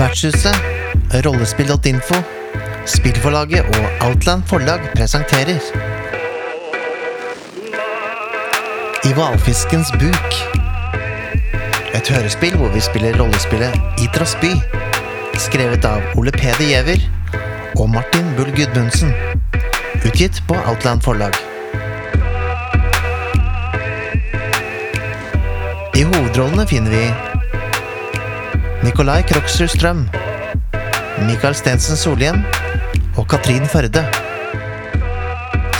Vertshuset, rollespill.info, Spillforlaget og Outland Forlag presenterer I hvalfiskens buk. Et hørespill hvor vi spiller rollespillet Idras by. Skrevet av Ole Peder Giæver og Martin Bull Gudmundsen. Utgitt på Outland Forlag. I hovedrollene finner vi Nikolai Kroksrud Strøm, Mikael Stensen Solhjem og Katrin Førde.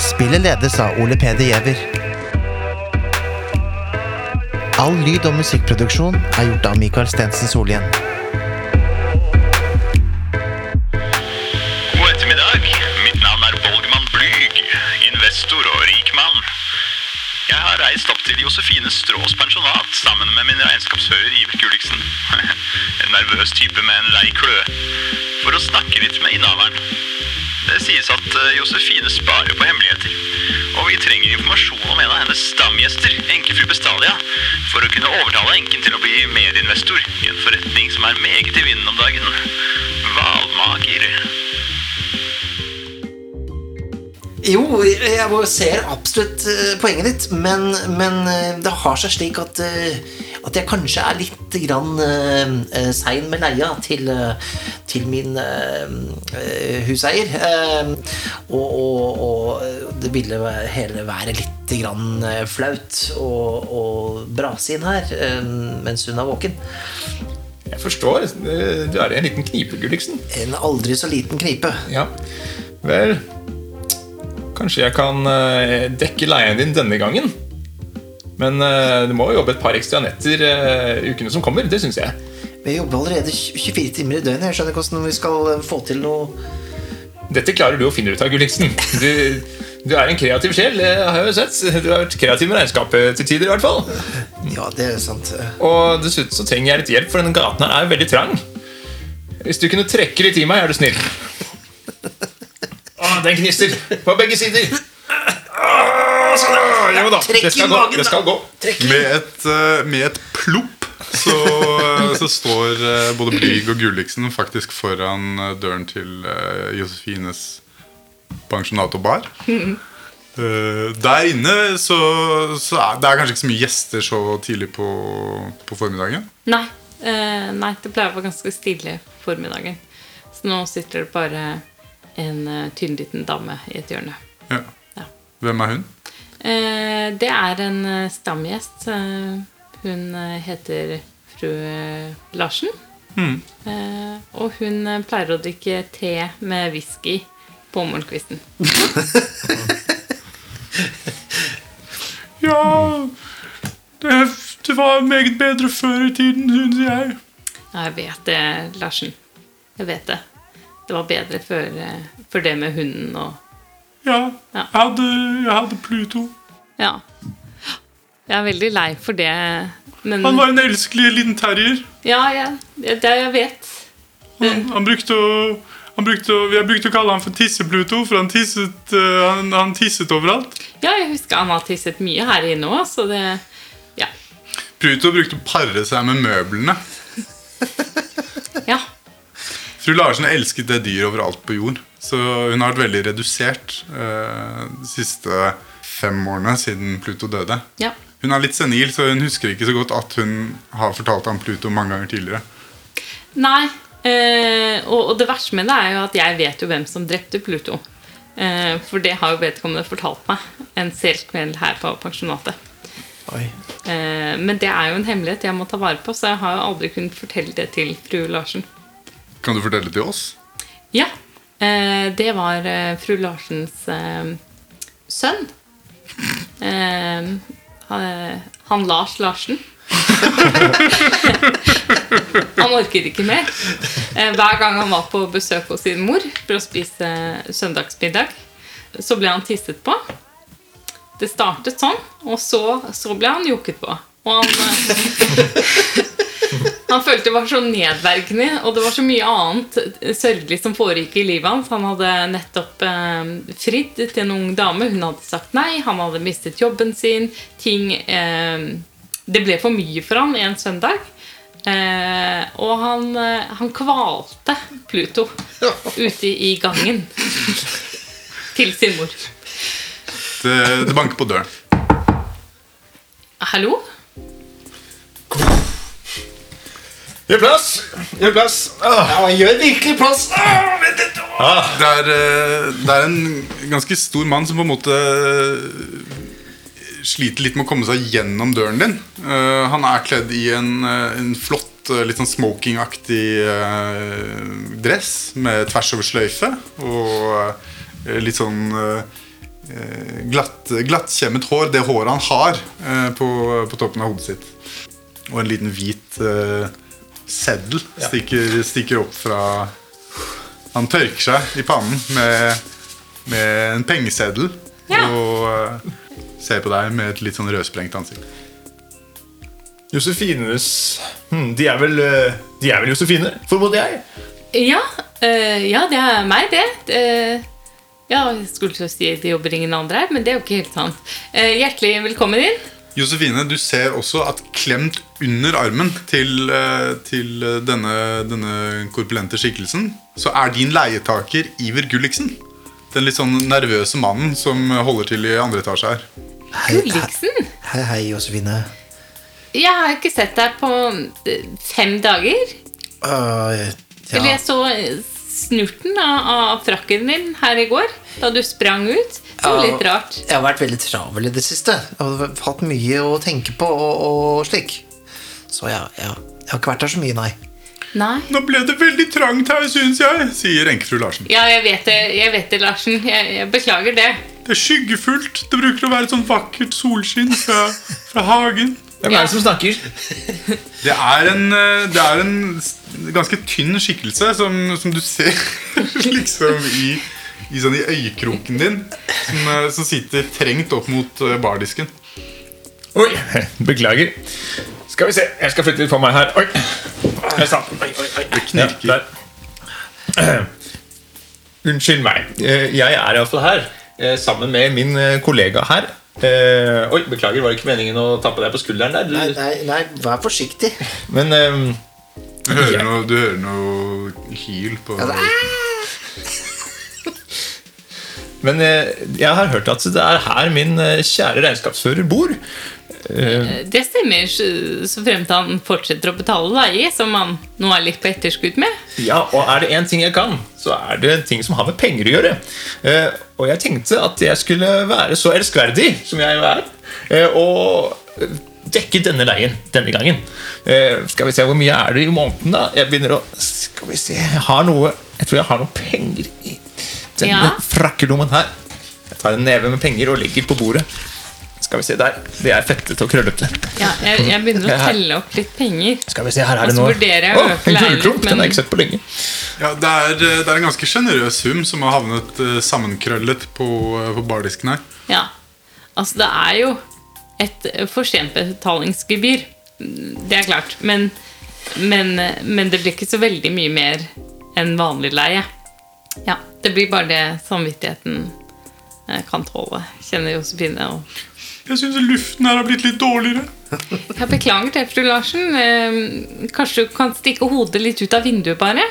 Spillet ledes av Ole Peder Giæver. All lyd- og musikkproduksjon er gjort av Mikael Stensen Solhjem. God ettermiddag. Mitt navn er Volgmann Blyg, investor og rik mann. Jeg har reist opp til Josefine Strås pensjonat sammen med min regnskapsfører Iver Gulliksen. Nervøs type med en lei kløe. For å snakke litt med innehaveren. Det sies at eh, Josefine sparer på hemmeligheter. Og vi trenger informasjon om en av hennes stamgjester, enkefru Bestalia, for å kunne overtale enken til å bli medinvestor i en forretning som er meget i vinden om dagen. Hvalmaker. Jo, jeg ser absolutt eh, poenget ditt, men, men eh, det har seg slik at, eh, at jeg kanskje er litt grann uh, sein med leia til, uh, til min eh, huseier. Og, og, og det ville hele være litt grann flaut å, å brase inn her mens hun er våken. Jeg forstår. Du er i en liten knipe, Gulliksen. En aldri så liten knipe. Ja. Vel Kanskje jeg kan dekke leien din denne gangen. Men uh, du må jo jobbe et par ekstra netter uh, ukene som kommer. Det syns jeg. Vi jobber allerede 24 timer i døgnet. Jeg skjønner ikke hvordan vi skal eh, få til noe Dette klarer du å finne ut av, Gulliksen. Du, du er en kreativ sjel. Det har jeg jo sett. Du har vært kreativ med regnskapet til tider, i hvert fall. Ja, det er sant. Og dessuten så trenger jeg litt hjelp, for denne gaten her er veldig trang. Hvis du kunne trekke litt i meg, er du snill. Å, den gnister på begge sider. Åh, jo da, det skal gå. magen, Det skal gå. Med et, eh, med et plopp så, eh, så står eh, både Blyg og Gulliksen faktisk foran døren til Josefines pensjonat og bar. Eh, der inne så, så er det er kanskje ikke så mye gjester så tidlig på, på formiddagen. Nei, eh, nei, det pleier å være ganske stille formiddagen. Så nå sitter det bare en uh, tynn liten dame i et hjørne. Ja. Ja. Hvem er hun? Eh, det er en eh, stamgjest. Eh, hun heter fru Larsen. Mm. og hun pleier å drikke te med whisky på morgenkvisten. Ja det, det var meget bedre før i tiden, syns jeg. Ja, jeg vet det, Larsen. Jeg vet det. Det var bedre før, før det med hunden og Ja, Ja. jeg hadde, jeg hadde Pluto. Ja. Jeg er veldig lei for det, men Han var en elskelig liten terrier. Ja, ja, det jeg vet. Han, han brukte å han brukte å, Jeg brukte å kalle han for Tisse-Pluto, for han tisset, eh, han, han tisset overalt. Ja, jeg husker han har tisset mye her inne òg, så det Ja. Pluto brukte å pare seg med møblene. ja. Fru Larsen elsket det dyret overalt på jord. Så hun har vært veldig redusert eh, de siste fem årene siden Pluto døde. ja. Hun er litt senil, så hun husker ikke så godt at hun har fortalt om Pluto mange ganger tidligere. Nei. Eh, og, og det verste med det er jo at jeg vet jo hvem som drepte Pluto. Eh, for det har jo vedkommende fortalt meg en sel kveld her på pensjonatet. Oi. Eh, men det er jo en hemmelighet jeg må ta vare på, så jeg har jo aldri kunnet fortelle det til fru Larsen. Kan du fortelle det til oss? Ja. Eh, det var eh, fru Larsens eh, sønn. Han, Lars Larsen. han orker ikke mer. Hver gang han var på besøk hos sin mor for å spise søndagsmiddag, så ble han tisset på. Det startet sånn, og så, så ble han jokket på. Og han Han følte det var så nedverdigende, og det var så mye annet sørgelig som foregikk i livet hans. Han hadde nettopp eh, fridd til en ung dame. Hun hadde sagt nei. Han hadde mistet jobben sin. Ting eh, Det ble for mye for han en søndag. Eh, og han, eh, han kvalte Pluto ute i, i gangen til sin mor. Det, det banker på døren. Hallo? Gjør plass! Gjør plass! Åh. Ja, gjør virkelig plass! Ah, vent litt. Det er, eh, det er en ganske stor mann som på en måte eh, sliter litt med å komme seg gjennom døren din. Eh, han er kledd i en, en flott, litt sånn smokingaktig eh, dress med tvers over sløyfe. Og litt sånn glatt, glattkjemmet hår. Det håret han har på, på toppen av hodet sitt. Og en liten hvit seddel stikker, stikker opp fra Han tørker seg i pannen med, med en pengeseddel Ja. og uh, ser på deg med et litt sånn rødsprengt ansikt. Josefines hm, De er vel eh, De er vel Josefine, formoder jeg? Ja, eh, ja, det er meg, det. Uh, ja, jeg skulle til å si det jobber ingen andre her, men det er jo ikke helt sant. Eh, hjertelig velkommen inn. Josefine, du ser også at klemt under armen til, eh, til denne, denne korpulente skikkelsen, så er din leietaker Iver Gulliksen. Den litt sånn nervøse mannen som holder til i andre etasje her. Hei, Gulliksen. hei, hei, Josefine. Jeg har ikke sett deg på eh, fem dager. Uh, Eller jeg så eh, snurten av, av frakken din her i går, da du sprang ut. Det var Ja. litt rart. Jeg har vært veldig travel i det siste. Jeg har hatt mye å tenke på og, og slik. Så ja, ja, jeg har ikke vært der så mye, nei. Nei. Nå ble det veldig trangt her, syns jeg, sier enkefru Larsen. Ja, jeg vet det, jeg vet det Larsen. Jeg, jeg beklager det. Det er skyggefullt. Det bruker å være et sånn vakkert solskinn fra, fra hagen. Hvem er det som snakker? Det er en, eh, det er en ganske tynn skikkelse som, som du ser liksom i, i, sånn i øyekroken din. Som, eh, som sitter trengt opp mot eh, bardisken. Oi, beklager. Skal vi se, jeg skal flytte litt på meg her. Oi. Jeg sa. Oi, oi, oi. Det knirker. Ja. Unnskyld meg. Eh, Jeg er iallfall her eh, sammen med min kollega her. Eh, Oi, beklager, var det ikke meningen å tappe deg på skulderen der? Nei, Du- nei, nei vær forsiktig. Men eh, Du hører noe, du hører noe hyl på Men eh, jeg har hørt at det er her min eh, kjære regnskapsfører bor. Det stemmer, så fremt han fortsetter å betale leie, som han nå er litt på etterskudd med. Ja, og er det én ting jeg kan, så er det ting som har med penger å gjøre. Eh, og jeg tenkte at jeg skulle være så elskverdig som jeg er, eh, og dekke denne leien denne gangen. Eh, skal vi se, hvor mye er det i måneden, da? Jeg begynner å Skal vi se Jeg har noe Jeg tror jeg har noe penger i denne Ja. frakkelommen her. Jeg tar en neve med penger og legger på bordet. Skal vi se der. Det er fettete og krøllete. Ja, jeg, jeg begynner å telle opp litt penger. Skal vi se, her er det jeg å en gullklump! Den har jeg ikke sett på lenge. Ja, det er, eh, det er en ganske sjenerøs sum som har havnet eh, sammenkrøllet på, eh, på bardisken her. Ja, altså det er jo et eh, for sent betalingsgebyr. Det er klart. Men, men, men det blir ikke så veldig mye mer enn vanlig leie. Ja, Det blir bare det samvittigheten kan tåle, kjenner Josefine. Og Jeg syns luften her har blitt litt dårligere. jeg beklager det, fru Larsen. Eh, kanskje du kan stikke hodet litt ut av vinduet, bare?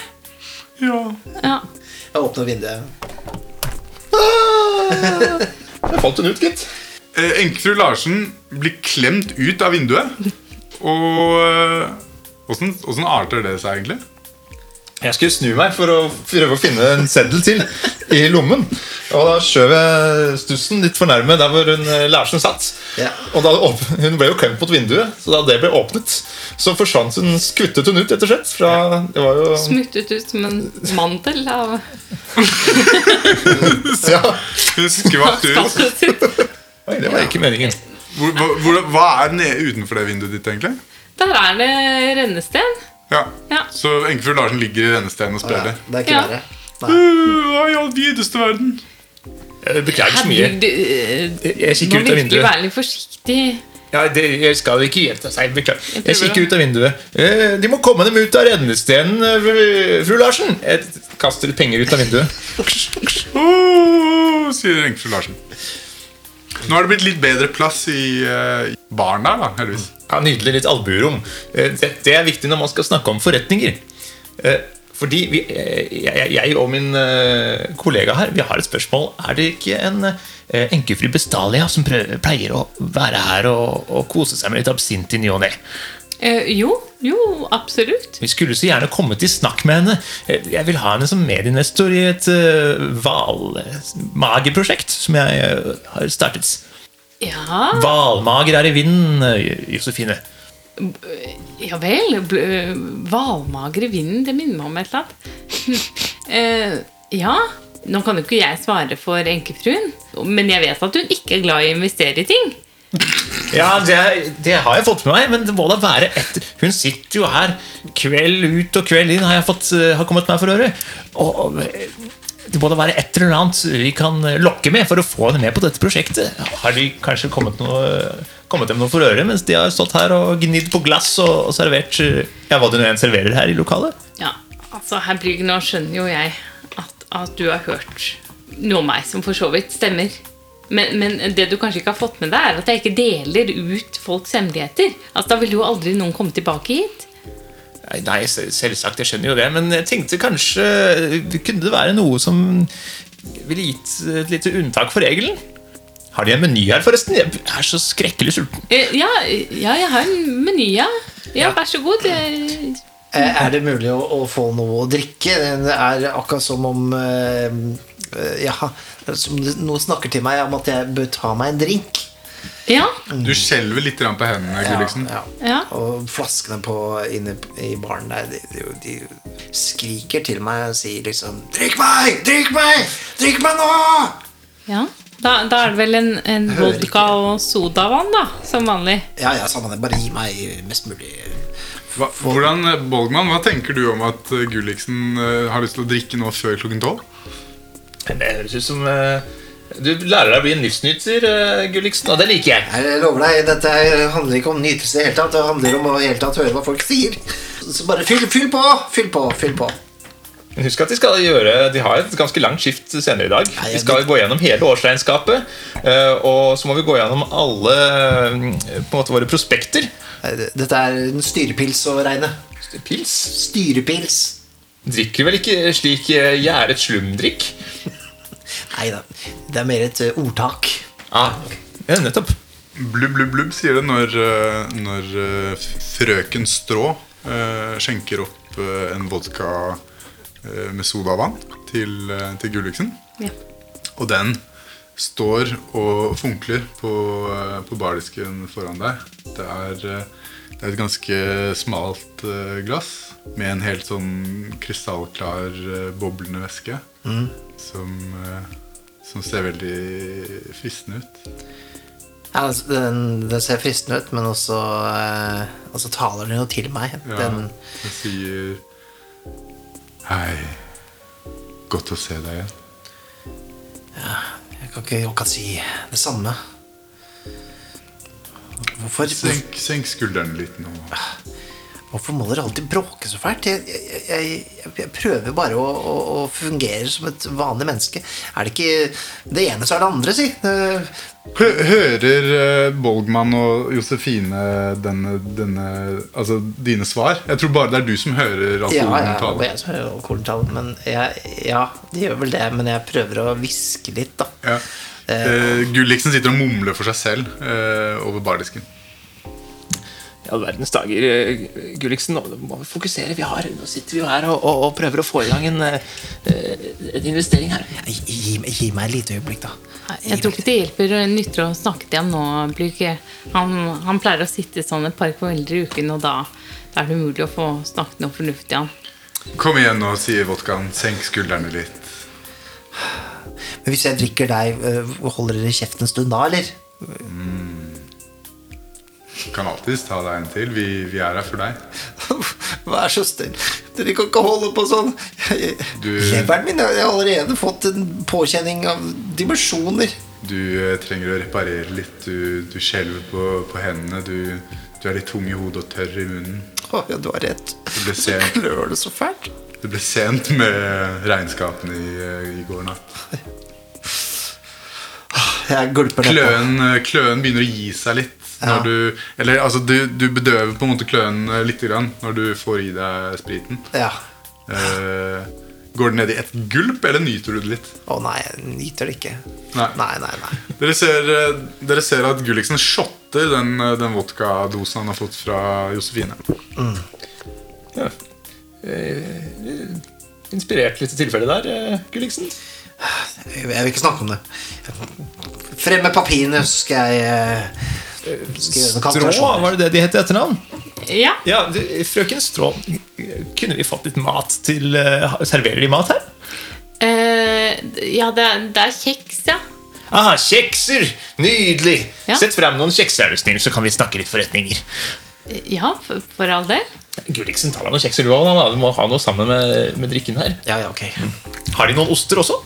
Ja. Ja. Jeg åpner vinduet. Jeg falt den ut, gitt. Eh, Enkefru Larsen blir klemt ut av vinduet. Og eh, åssen åssen arter det seg egentlig? Jeg skulle snu meg for å prøve å finne en seddel til i lommen. Og da skjøv jeg stussen litt for nærme der hvor hun eh, Larsen satt. Ja. Og da Hun ble jo klemt mot vinduet, så da det ble åpnet, så forsvant hun, skvuttet hun ut, rett og slett. Fra, det var jo Smuttet ut som en mantel av ja. Hun skvatt ut. Oi, Det var ikke meningen. Hvor, hvor, hva er nede utenfor det vinduet ditt, egentlig? Der er det rennesten. Ja. Ja. Så enkefru Larsen ligger i rennesteinen og Ja, spiller. det er ikke Ja. verre. Uh, Hva i all videste verden? Jeg beklager så mye. Jeg Må kikker ut av vinduet. virkelig vinduet. være litt forsiktig. Ja, det, jeg skal ikke gjenta seg. Beklager. Jeg Jeg kikker ut av vinduet. Eh, de må komme dem ut av rennestenen, eh, fru- Larsen. Jeg kaster penger ut av vinduet. Åh, sier enkefru Larsen. Nå har det blitt litt bedre plass i uh, baren der, da, heldigvis. Ja, Nydelig. Litt albuerom. Eh, Det, det er viktig når man skal snakke om forretninger. Eh, Fordi vi, eh, jeg, jeg og min kollega her Vi har et spørsmål. Er det ikke en enkefri enkefru Bestalia som pleier å være her og, og kose seg med litt absint i ny og ne? Eh, jo, jo, absolutt. Vi skulle så gjerne kommet i snakk med henne. Jeg vil ha henne som medinvestor i et uh, som jeg uh, har startet. Ja, Valmager er i vinden, Josefine. ja vel. Hvalmager i vinden, det minner meg om et eller annet. Eh, ja, nå kan jo ikke jeg svare for enkefruen, men jeg vet at hun ikke er glad i å investere i ting. Ja, det, det har jeg fått med meg, men det må da være et Hun sitter jo her kveld ut og kveld inn, har jeg fått, eh, har kommet meg for øre. Og det må da være et eller annet vi kan lokke med for å få henne med på dette prosjektet. Har de kanskje kommet, noe, kommet dem noe for øre mens de har stått her og gnidd på glass og, og servert eh, ja, hva det nå enn serverer her i lokalet? Ja, altså herr Brygg, nå skjønner jo jeg at, at du har hørt noe om meg som for så vidt stemmer. Men, men det du kanskje ikke har fått med deg, er at jeg ikke deler ut folks hemmeligheter. Altså, Da ville jo aldri noen komme tilbake hit. Nei, selvsagt, jeg skjønner jo det, men jeg tenkte kanskje Kunne det være noe som ville gitt et lite unntak for regelen? Har de en meny her, forresten? Jeg er så skrekkelig sulten. Eh, Ja, ja jeg har en meny, ja. Ja, vær så god. Eh, Eh, Er det mulig å, å få noe å drikke? Det er akkurat som om eh, eh, Ja, som noen snakker til meg om at jeg bør ta meg en drink. Ja, Du skjelver litt på hendene, Gulliksen. Ja, ja. Og flaskene på, inne i baren der, de, de, de skriker til meg og sier liksom 'Drikk meg! Drikk meg! Drikk meg nå!' ja. Da, da er det vel en, en vodka og sodavann, da, som vanlig. Ja, ja, samme det. Bare gi meg mest mulig Hva, hvordan, Bolgman, hva tenker du om at eh, Gulliksen eh, har lyst til å drikke nå før klokken tolv? Det høres ut som eh, du lærer deg å bli en livsnyter, uh, Gulliksen, og det liker jeg. Jeg lover deg, dette handler ikke om nytelse i det hele tatt. Det handler om å hele tatt høre hva folk sier. Så bare fyll, fyll på! Fyll på, fyll på. Men Husk at de skal gjøre De har et ganske langt skift senere i dag. Nei, Vi skal gå gjennom hele årsregnskapet, eh, og så må vi gå gjennom alle eh, på en måte våre prospekter. Dette er en styrepils å regne. Styrepils? Styrepils. Drikker vel ikke slik eh, gjæret slumdrikk? Nei da, det er mer et eh, ordtak. Ah, ja, nettopp. Blubb, blubb, blubb, sier det når, eh, når eh, frøken Strå eh, skjenker opp en vodka eh, med sodavann til, til Gulliksen. Ja. Og den står og funkler på, på bardisken foran deg. Det er, det er et ganske smalt glass med en helt sånn krystallklar, boblende væske. Som, eh, som ser veldig fristende ut. Ja, altså, den, den ser fristende ut, men også, eh, også taler den jo til meg. Ja, Den, den sier Hei, godt å se deg igjen. jeg kan ikke akkurat si det samme. Hvorfor, Senk, senk skuldrene litt nå. Hvorfor må dere alltid bråke så fælt? Jeg, jeg, jeg, jeg prøver bare å, å, å fungere som et vanlig menneske. Er det ikke det ene, så er det andre, si. Eh, Hører Bolgman Bolgmann og Josefine denne, denne Altså dine svar? Jeg tror bare det er du som hører Ja, alkoholen ja, og tale. jeg som hører alkoholtall, men ja, de gjør vel det. Men jeg prøver å hviske litt, da. Ja. Uh, Gulliksen sitter og mumler for seg selv uh, over bardisken. I all verdens dager, eh, Gulliksen, nå må vi fokusere. Vi har, nå sitter vi jo her og, og, og prøver å få i gang en, eh, en investering her. Gi, gi, gi meg et lite øyeblikk, da. Gi Jeg tror ikke det hjelper nytter å snakke til ham nå, Han, han pleier å sitte sånn et par kvelder i uken, og da, da er det umulig å få snakket noe fornuftig til han. Kom igjen nå, sier vodkaen. Senk skuldrene litt. Men hvis jeg drikker deg, øh, holder dere kjeft en stund da, eller? Kan alltids ta deg en til. Vi, vi er her for deg. Vær så snill. Dere kan ikke holde på sånn. Jeg- Du- Leveren min jeg har allerede fått en påkjenning av dimensjoner. Du eh, trenger å reparere litt. Du, du skjelver på, på hendene. Du, du er litt tung i hodet og tørr i munnen. Å, ja, du har rett. Så klør det så fælt. det ble sent med regnskapene i, eh, i går natt. Jeg gulper nedpå. Kløen, kløen begynner å gi seg litt Når du, eller altså, du, du bedøver på en måte kløen eh, litt grann når du får i deg spriten. Ja. Uh, går det ned i et gulp, eller nyter du det litt? Å nei, jeg nyter det ikke. Nei. Nei, nei, nei. Dere ser, eh, dere ser at Gulliksen shotter den, den vodkadosen han har fått fra Josefine. Ja. Eh, Inspirert litt tilfelle der, eh, Gulliksen. Jeg vil ikke snakke om det. Frem med papirene, så skal jeg eh, Strå, var det det de het i etternavn? Ja. Ja, frøken Strå, kunne vi fått litt mat til eh, Serverer de mat her? Uh, ja, det er, det er kjeks, ja. Aha, kjekser! Nydelig! Ja. Sett frem noen kjekser, er du snill, så kan vi snakke litt forretninger. Ja, for, for all del. Gulliksen, ta deg noen kjekser du òg. Du må ha noe sammen med, med drikken her. Ja, ja, ok. Har de noen oster også?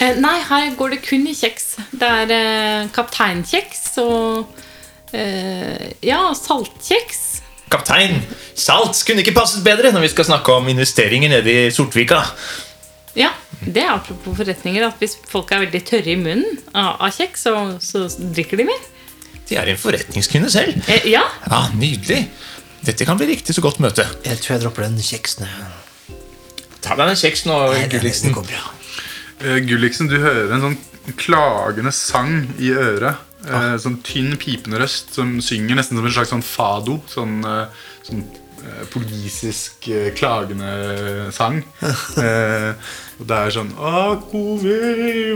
Uh, nei, her går det kun i kjeks. Det er uh, kapteinkjeks og eh, ja, saltkjeks. Kaptein, salt kunne ikke passet bedre når vi skal snakke om investeringer nede i Sortvika. Ja, det er apropos forretninger at hvis folk er veldig tørre i munnen av, av kjeks, så, så drikker de mer. De er en forretningskvinne selv. Eh, ja, Ja, Nydelig. Dette kan bli riktig så godt møte. Jeg tror jeg dropper den kjeksen. Ta deg en kjeks nå, Nei, det, det Gulliksen. går bra. Eh, Gulliksen, du hører en sånn klagende sang i øret. Eh, sånn tynn, pipende røst som synger nesten som en slags sånn fado. Sånn, eh, sånn eh, portugisisk eh, klagende sang. Eh, og det er sånn Akove,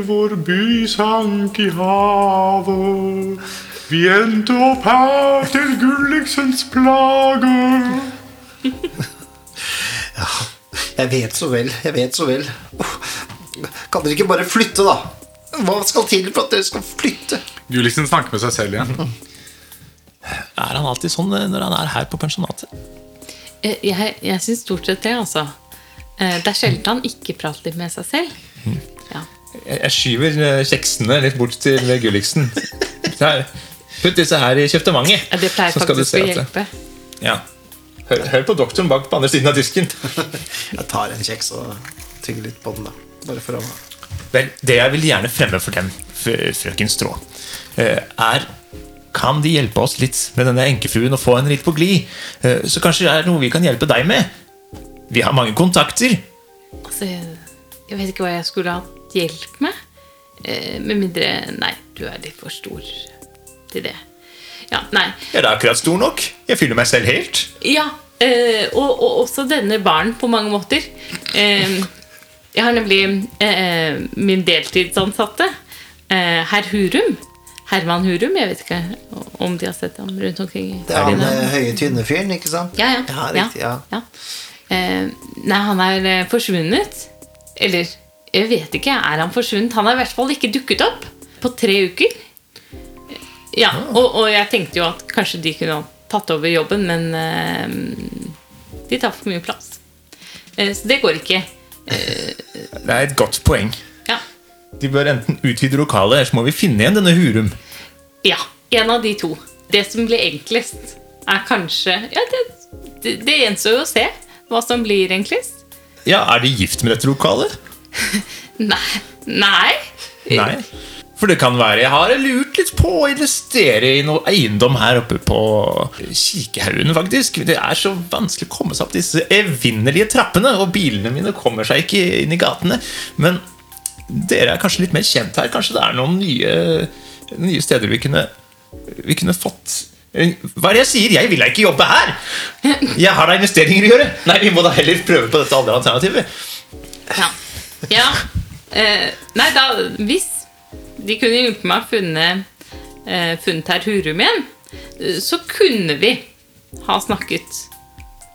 vår by sank i havet. Vi endte opp her til Gulliksens plager. Jeg vet så vel, jeg vet så vel. Kan dere ikke bare flytte, da? Hva skal til for at dere skal flytte? Gulliksen snakker med seg selv igjen. Er han alltid sånn eh, når han er her på pensjonatet? eh, jeg, jeg syns stort sett det, altså. Eh, det er sjelden han ikke prater med seg selv. Ja. Jeg jeg skyver kjeksene litt bort til Gulliksen. Putt disse her i kjeftemanget. Ja, Det pleier så skal du faktisk se å at det- hjelpe. Ja. Hør, hør på doktoren bak på andre siden av disken. Jeg tar en kjeks og tygger litt på den, da. Bare for å Vel, Det jeg vil gjerne fremme for dem, fr- frøken Strå, eh, er Kan de hjelpe oss litt med denne enkefruen og få henne litt på glid? Eh, Så kanskje det er noe vi kan hjelpe deg med? Vi har mange kontakter. Altså, jeg vet ikke hva jeg skulle hatt hjelp med. Eh, med mindre Nei, du er litt for stor til det. Ja, nei. Jeg er akkurat stor nok. Jeg fyller meg selv helt. Ja, og, og også denne barn på mange måter. Jeg har nemlig eh, min deltidsansatte, eh, herr Hurum. Herman Hurum. Jeg vet ikke om de har sett ham rundt omkring. Det er han eh, høye, tynne fyren, ikke sant? Ja, ja. Ja, riktig, ja. ja. Eh, nei, han er eh, forsvunnet. Eller jeg vet ikke. Er han forsvunnet? Han har i hvert fall ikke dukket opp på tre uker. Ja, og, og jeg tenkte jo at kanskje de kunne ha tatt over jobben, men eh, de tar for mye plass. Eh, så det går ikke. Det er et godt poeng. Ja. De bør enten utvide lokalet, eller så må vi finne igjen denne Hurum. ja, en av de to. Det som blir enklest, er kanskje Ja, det, det, det gjenstår jo å se hva som blir enklest. Ja, Er de gift med dette lokalet? Nei. Nei. Nei. For det kan være jeg har lurt litt på å investere i noe eiendom her oppe på Kikehaugen, faktisk. Det er så vanskelig å komme seg opp disse evinnelige trappene, og bilene mine kommer seg ikke inn i gatene. Men dere er kanskje litt mer kjent her. Kanskje det er noen nye, nye steder vi kunne, vi kunne fått Hva er det jeg sier? Jeg vil da ikke jobbe her! Jeg har da investeringer å gjøre! Nei, vi må da heller prøve på dette andre alternativet. Ja. ja. Eh, nei, da Hvis de kunne hjulpet meg å funne, eh, funnet herr Hurum igjen, eh, så kunne vi ha snakket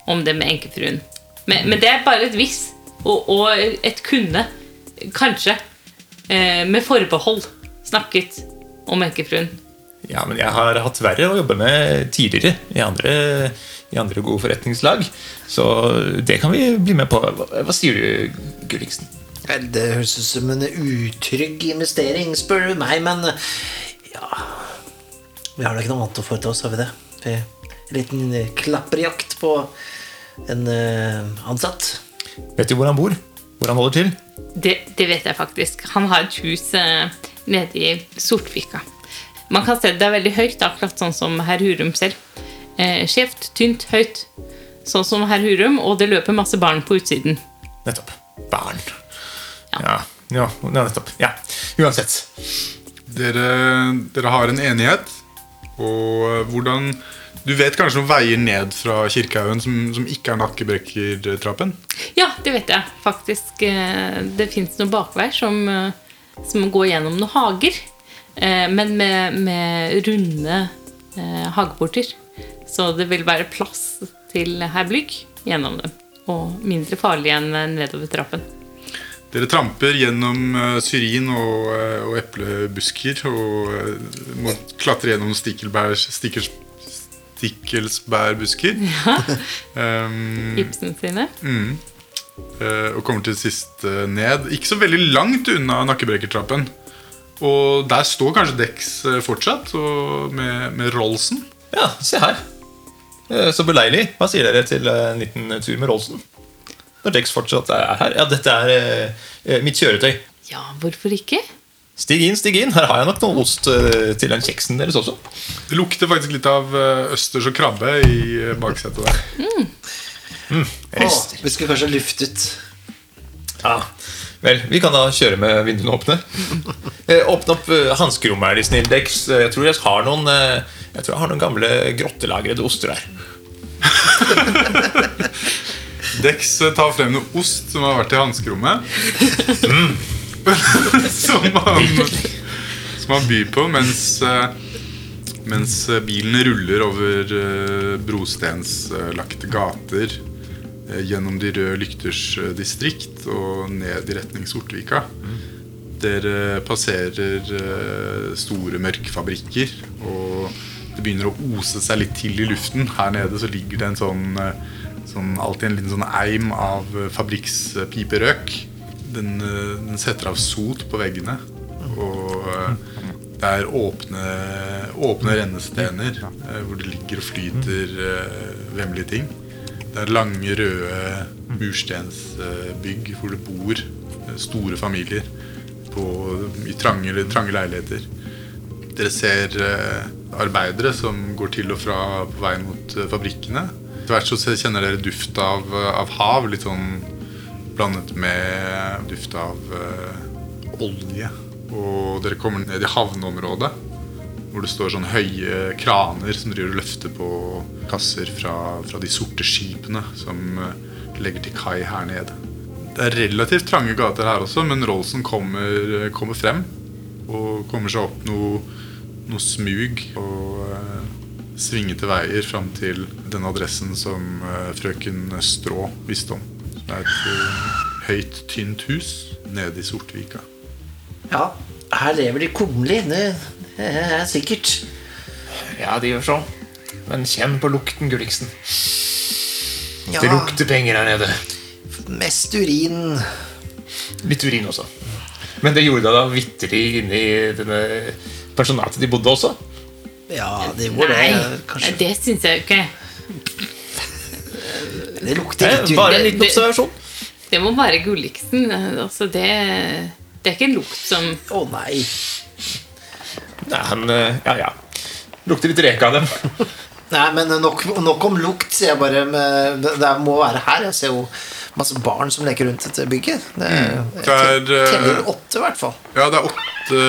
om det med enkefruen. Men, men det er bare et hvis og, og et kunne. Kanskje. Eh, med forbehold snakket om enkefruen. Ja, men jeg har hatt verre å jobbe med tidligere i andre, i andre gode forretningslag. Så det kan vi bli med på. Hva, hva sier du, Gulliksen? Vel, Det høres ut som en utrygg investering, spør du meg, men ja Vi har da ikke noe annet å foreta oss, har vi det? En liten klapperjakt på en eh, ansatt. Vet du hvor han bor? Hvor han holder til? Det, det vet jeg faktisk. Han har et hus eh, nede i Sortvika. Man kan se det er veldig høyt, akkurat sånn som herr Hurum selv. Eh, skjevt, tynt, høyt. Sånn som herr Hurum, og det løper masse barn på utsiden. Nettopp. Barn. Ja. Ja, nettopp. Ja, uansett. Dere, dere har en enighet. Og eh, hvordan Du vet kanskje noen veier ned fra Kirkehaugen som, som ikke er Nakkebrekkertrappen? Ja, det vet jeg faktisk. eh, Det fins noen bakveier som, eh, som går gjennom noen hager. eh, Men med, med runde eh, hageporter. Så det vil være plass til herr Blygg gjennom dem. Og mindre farlig enn nedover trappen. Dere tramper gjennom eh, syrin og, eh, og eplebusker og eh, må klatre gjennom stikkelsbærbusker. stikkelsbærbusker. Um, Ibsen sine. eh, og kommer til sist eh, ned. Ikke så veldig langt unna nakkebrekertrappen. Og der står kanskje Dex fortsatt, og med, med Rollsen. Ja, se her. Eh, Så beleilig. Hva sier dere til en liten tur med Rolsen? Når Dex fortsatt er her. Ja, dette er eh, eh, mitt kjøretøy. Ja, hvorfor ikke? Stig inn, stig inn. Her har jeg nok noe ost eh, til den kjeksen deres også. Det lukter faktisk litt av eh, østers og krabbe i baksetet der. Å, Rester. vi skulle kanskje luftet Ja. Vel, vi kan da kjøre med vinduene åpne. Eh, åpne opp eh, hanskerommet, er de snill, Dex. Jeg tror jeg har noen eh, Jeg tror jeg har noen gamle grottelagrede oster her. Dex eh, tar frem noe ost som har vært i hanskerommet. han, som han byr på mens, eh, mens bilen ruller over eh, brostenslagte gater eh, gjennom de røde lykters eh, distrikt og ned i retning Sortvika. Dere passerer eh, store mørkfabrikker, og det begynner å ose seg litt til i luften. Her nede så ligger det en sånn, eh, sånn alltid en liten sånn eim av eh, fabrikkspiperøk. Den, eh, den setter av sot på veggene, og eh, det er åpne, åpne rennestener hvor det ligger og flyter vemmelige ting. Det er lange, røde murstensbygg hvor det bor store familier på, i trange, trange leiligheter. Dere ser arbeidere som går til og fra på vei mot fabrikkene. Etter hvert så kjenner dere duft av, av hav, litt sånn blandet med duft av uh, olje. Og dere kommer ned i havneområdet, hvor det står sånne høye kraner som driver og løfter på kasser fra, fra de sorte skipene som eh, legger til kai her nede. Det er relativt trange gater her også, men Rollsen kommer, kommer frem. Og kommer seg opp noe, noe smug og eh, svingete veier fram til den adressen som eh, frøken Strå visste om. Det er et eh, høyt, tynt hus nede i Sortvika. Ja, her lever de kummerlig. Det er sikkert. Ja, de gjør sånn. Men kjenn på lukten, Gulliksen. Ja, Det lukter penger her nede. mest urin. Litt urin også. Men det gjorde det da vitterlig inni denne personatet de bodde også. Ja, det gjorde det. Nei, Kanskje. det syns jeg jo ikke. Det lukter Eh, litt Bare en liten observasjon. Det må være Gulliksen. Altså, det, det er ikke en lukt som Å nei. Nei, han, eh, ja, ja. Lukter litt reke av dem. Nei, men nok, nok om lukt, jeg bare. Det, det må være her. Jeg ser jo masse barn som leker rundt dette bygget. Det, Det er, jeg eh, teller åtte, i hvert fall. Ja, det er åtte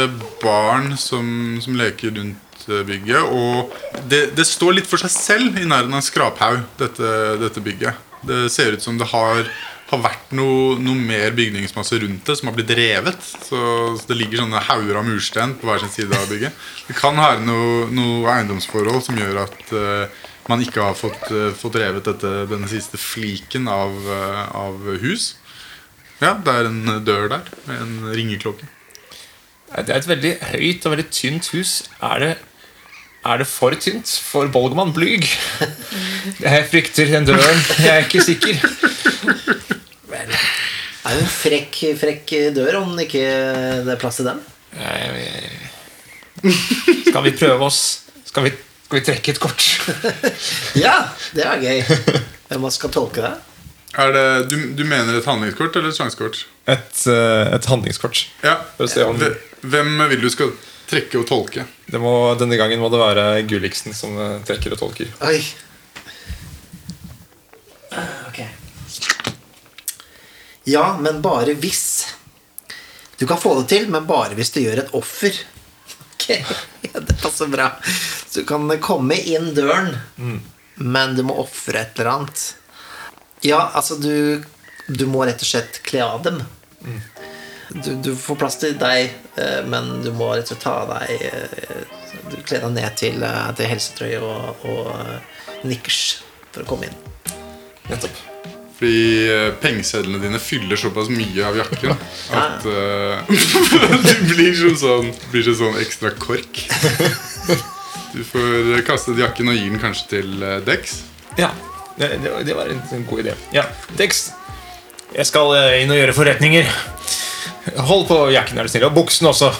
barn som, som leker rundt eh, bygget. Og det, det står litt for seg selv i nærheten av en skraphaug, dette, dette bygget. Det ser ut som det har, har vært noe, noe mer bygningsmasse rundt det som har blitt revet. Så, så det ligger sånne hauger av murstein på hver sin side av bygget. Det kan være noe, noe eiendomsforhold som gjør at uh, man ikke har fått, uh, fått revet dette, denne siste fliken av, uh, av hus. Ja, det er en dør der med en ringeklokke. Det er et veldig høyt og veldig tynt hus. Er det, er det for tynt for Bolgman Blyg? Jeg frykter den døren. Jeg er ikke sikker. Vel, er jo en frekk, frekk dør, om ikke det er plass til den. Skal vi prøve oss? Skal vi, skal vi trekke et kort? Ja, det er gøy. Hvem skal tolke det? Er det, du, du mener et handlingskort eller et sjansekort? Et, eh, et handlingskort. Ja. Se om- Hvem vil du skal trekke og tolke. Det må, denne gangen må det være Gulliksen som eh, trekker og tolker. Oi. Ok. Ja, men bare hvis. Du kan få det til, men bare hvis du gjør et offer. Ok, ja, det passer bra. Så du kan komme inn døren, men du må ofre et eller annet. Ja, altså, du, du må rett og slett kle av dem. Du, du får plass til deg, eh, men du må rett og slett ta av deg eh, Du kler deg ned til, eh, til helsetrøye og, og nikkers for å komme inn. Nettopp. Fordi pengesedlene dine fyller såpass mye av jakken at uh, du blir som sånn, blir som sånn ekstra kork. Du får kastet jakken og gir den kanskje til Dex. Ja, det, det, var en, en god idé. Ja, Dex, jeg skal inn og gjøre forretninger. Hold på jakken, er du snill. Og buksen også.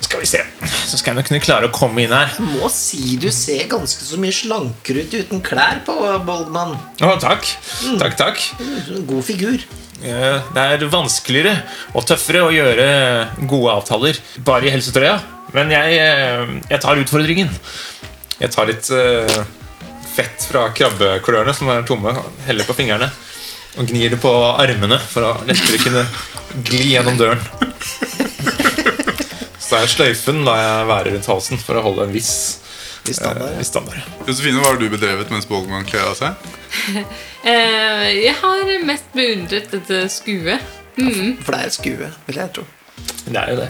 Skal vi se. Så skal jeg nok kunne klare å komme inn her. Jeg må si du ser ganske så mye slankere ut uten klær på, Boldman. Å, takk. Takk, takk. God figur. Det er vanskeligere og tøffere å gjøre gode avtaler bare i helsetrøya. Men jeg, eh, jeg tar utfordringen. Jeg tar litt eh, fett fra krabbeklørne som er tomme, heller på fingrene. Og gnir det på armene for å lettere kunne gli gjennom døren. Så er sløyfen lar jeg være rundt halsen for å holde en viss, I standard. eh, viss standard. Josefine, hva har du bedrevet mens Bollemann kler av seg? Eh, jeg har mest beundret dette skuet. Mm. For det er et skue, vil jeg tro. Det er jo det.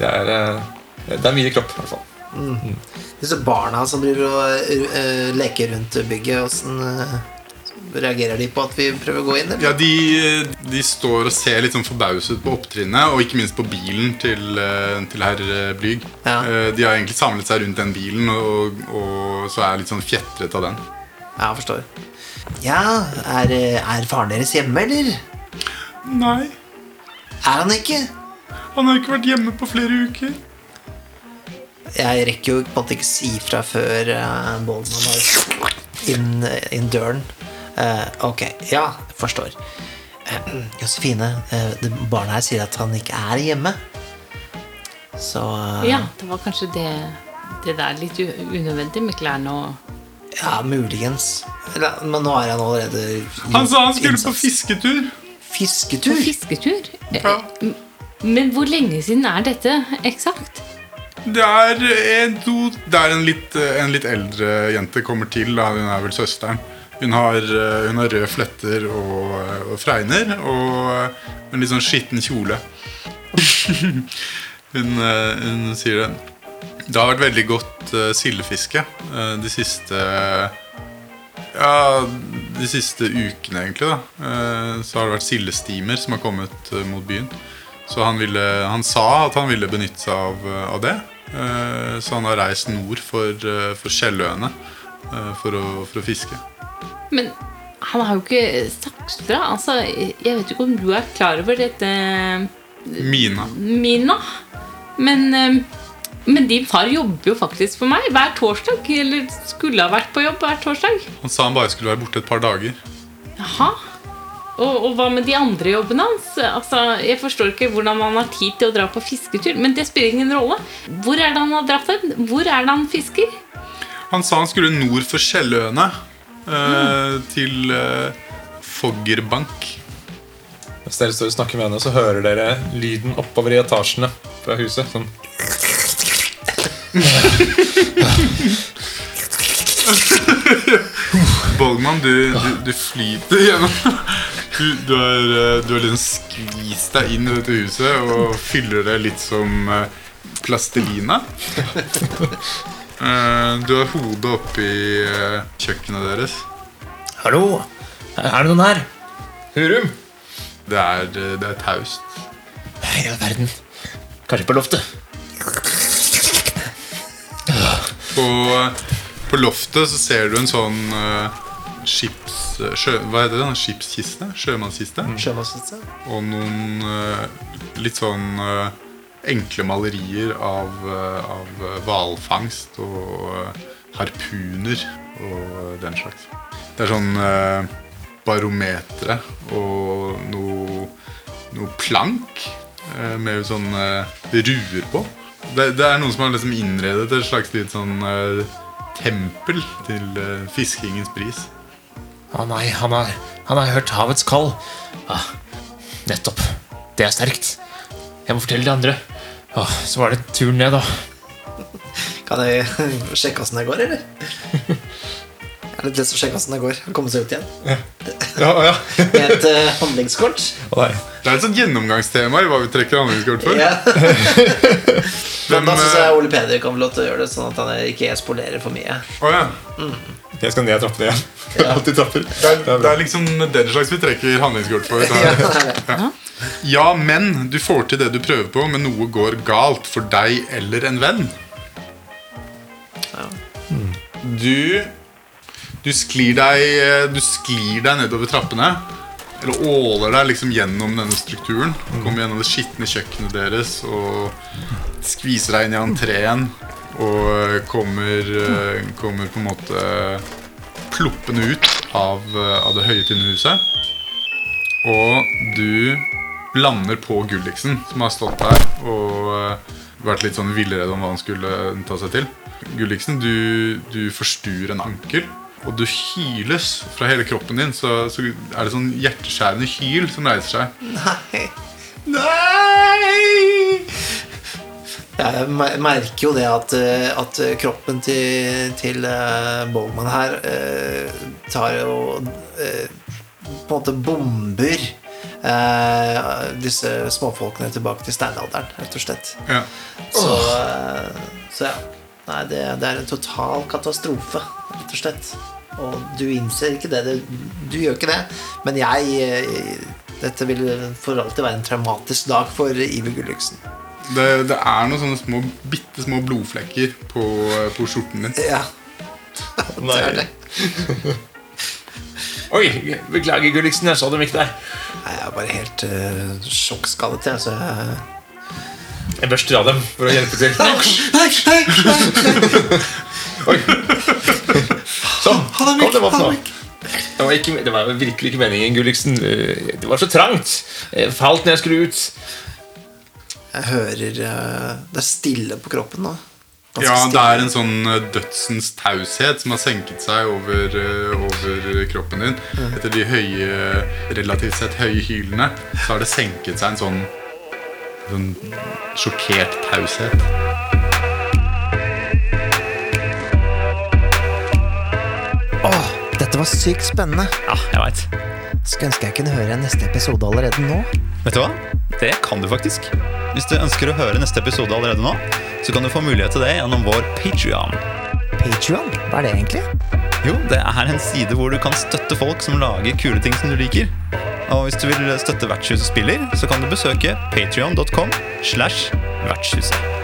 Det er, eh, det er mye kropp, i hvert fall. Disse barna som driver og uh, leker rundt bygget, åssen reagerer de på at vi prøver å gå inn? Eller? Ja, de, de står og ser litt sånn forbauset på opptrinnet, og ikke minst på bilen til, eh, til herr eh, Blyg. Ja. Eh, De har egentlig samlet seg rundt den bilen, og, og så er jeg litt sånn fjetret av den. Ja, jeg forstår. Ja, er, er faren deres hjemme, eller? Nei, Er han ikke? han har ikke vært hjemme på flere uker. Jeg rekker jo på en måte ikke si fra før uh, Boldman har inn, inn døren. Eh, ok, ja, jeg forstår. Eh, Josefine, uh, barnet her sier at han ikke er hjemme. Så eh, Ja, det var kanskje det, det der litt unødvendig med klærne og ja, muligens. Men nå er han allerede Han sa han skulle på fisketur. Fisketur? På fisketur? Ja. Men hvor lenge siden er dette eksakt? Det er en, to, det er en litt, en litt eldre jente kommer til. Da. Hun er vel søsteren. Hun har, eh, hun har røde fletter og, og fregner og en litt sånn skitten kjole. hun, eh, hun sier det. Det har vært veldig godt eh, sildefiske de siste Ja, de siste ukene, egentlig. da Så har det vært sildestimer som har kommet mot byen. Så han, ville, han sa at han ville benytte seg av, av det. Så han har reist nord for, for Skjelløene for, for å fiske. Men han har jo ikke sagt fra. Altså, jeg vet ikke om du er klar over dette, Mina. Mina. Men, eh, men din far jobber jo faktisk for meg hver torsdag. Eller skulle ha vært på jobb hver torsdag. Han sa han bare skulle være borte et par dager. Jaha. Og, og hva med de andre jobbene hans? Altså, jeg forstår ikke hvordan han har tid til å dra på fisketur. Men det spiller ingen rolle. Hvor er det han har dratt hen? Hvor er det han fisker? Han sa han skulle nord for Skjelløene. Eh, Til eh, Foggerbank. Hvis dere står og snakker med henne, så hører dere lyden oppover i etasjene fra huset. Sånn. Bolgman, du, du, du flyter gjennom Du, du har, eh, du har liksom skvist deg inn i dette huset og fyller det litt som eh, plastelina. Eh, Du har hodet oppi eh, kjøkkenet deres. Hallo? Er det noen her? Hurum? Det er, eh, det er taust. I all verden. Kanskje på loftet? På, på loftet så ser du en sånn uh, skips... Sjø, hva heter det? En Skipskiste? Sjømannskiste? Sjømannskiste? Og noen uh, litt sånn eh, enkle malerier av, eh, av eh, hvalfangst og eh, harpuner og den slags. Det er sånn barometre og noe, noe plank eh, med sånn eh, ruer på. Det, det er noen som har liksom innredet et slags litt sånn eh, tempel til eh, fiskingens pris. Å nei, han har, han har hørt havets kall. Ah, nettopp. Det er sterkt. Jeg må fortelle de andre. Åh, så var det turen ned, da. Kan jeg sjekke åssen det går, eller? Jeg har litt lyst til å sjekke åssen det går. Komme seg ut igjen. Ja, ja. Med et uh, handlingskort. Nei. Det er et sånt gjennomgangstema i hva vi trekker handlingskort for. Ja. Men Hvem, da syns eh, jeg Ole Peder kan få lov til å gjøre det, sånn at han ikke spolerer for mye. Å ja. Jeg skal ned trappene igjen. Alltid trapper. det, er, det er liksom den slags vi trekker handlingskort for. Ja, det er det. Ja, men du får til det du prøver på, men noe går galt for deg eller en venn. Du Du sklir deg Du sklir deg nedover trappene. Eller åler deg liksom gjennom denne strukturen. Kommer gjennom det skitne kjøkkenet deres og skviser deg inn i entreen. Og kommer, kommer på en måte ploppende ut av, av det høye tinnhuset Og du lander på Gulliksen, som har stått der og eh, vært litt sånn villredd om hva han skulle ta seg til. Gulliksen, du, du forstuer en ankel, og du hyles fra hele kroppen din. Så, så er det sånn hjerteskjærende hyl som reiser seg. Nei. Nei! Jeg merker jo det at, eh, at kroppen til, til eh, Bowman her eh, tar eh, på en måte bomber eh, disse småfolkene tilbake til steinalderen, rett og slett. Ja. Så, eh, så ja. Nei, det, det er en total katastrofe, rett og slett. Og du innser ikke det. Du, du gjør ikke det. Men jeg eh, Dette vil for alltid være en traumatisk dag for Iver Gulliksen. Det, det er noen sånne små, bitte små blodflekker på, på skjorten din. Ja. Det er det. Oi, beklager, Gulliksen. Jeg så dem ikke der. Jeg er bare helt uh, sjokkskadet, jeg. Så jeg Jeg børster av dem for å hjelpe til. Nei, nei, nei. Oi. Sånn. Kom dem opp nå. Det var, ikke, det var virkelig ikke meningen, Gulliksen. Eh, Det var så trangt. Jeg falt når jeg skulle ut. Jeg hører eh, Det er stille på kroppen nå. Ja, det er en sånn eh, dødsens taushet som har senket seg over, eh, over kroppen din. Etter de høye, relativt sett høye hylene, så har det senket seg en sånn, sånn sjokkert taushet. Åh, dette var sykt spennende. Ja, jeg veit. Skulle ønske jeg kunne høre neste episode allerede nå. Vet du hva? Det kan du faktisk. Hvis du ønsker å høre neste episode allerede nå, så kan du få mulighet til det gjennom vår Patreon. Patreon, hva er det egentlig? Jo, det er en side hvor du kan støtte folk som lager kule ting som du liker. Og hvis du vil støtte Vertshuset spiller, så kan du besøke patreon.com slash vertshuset.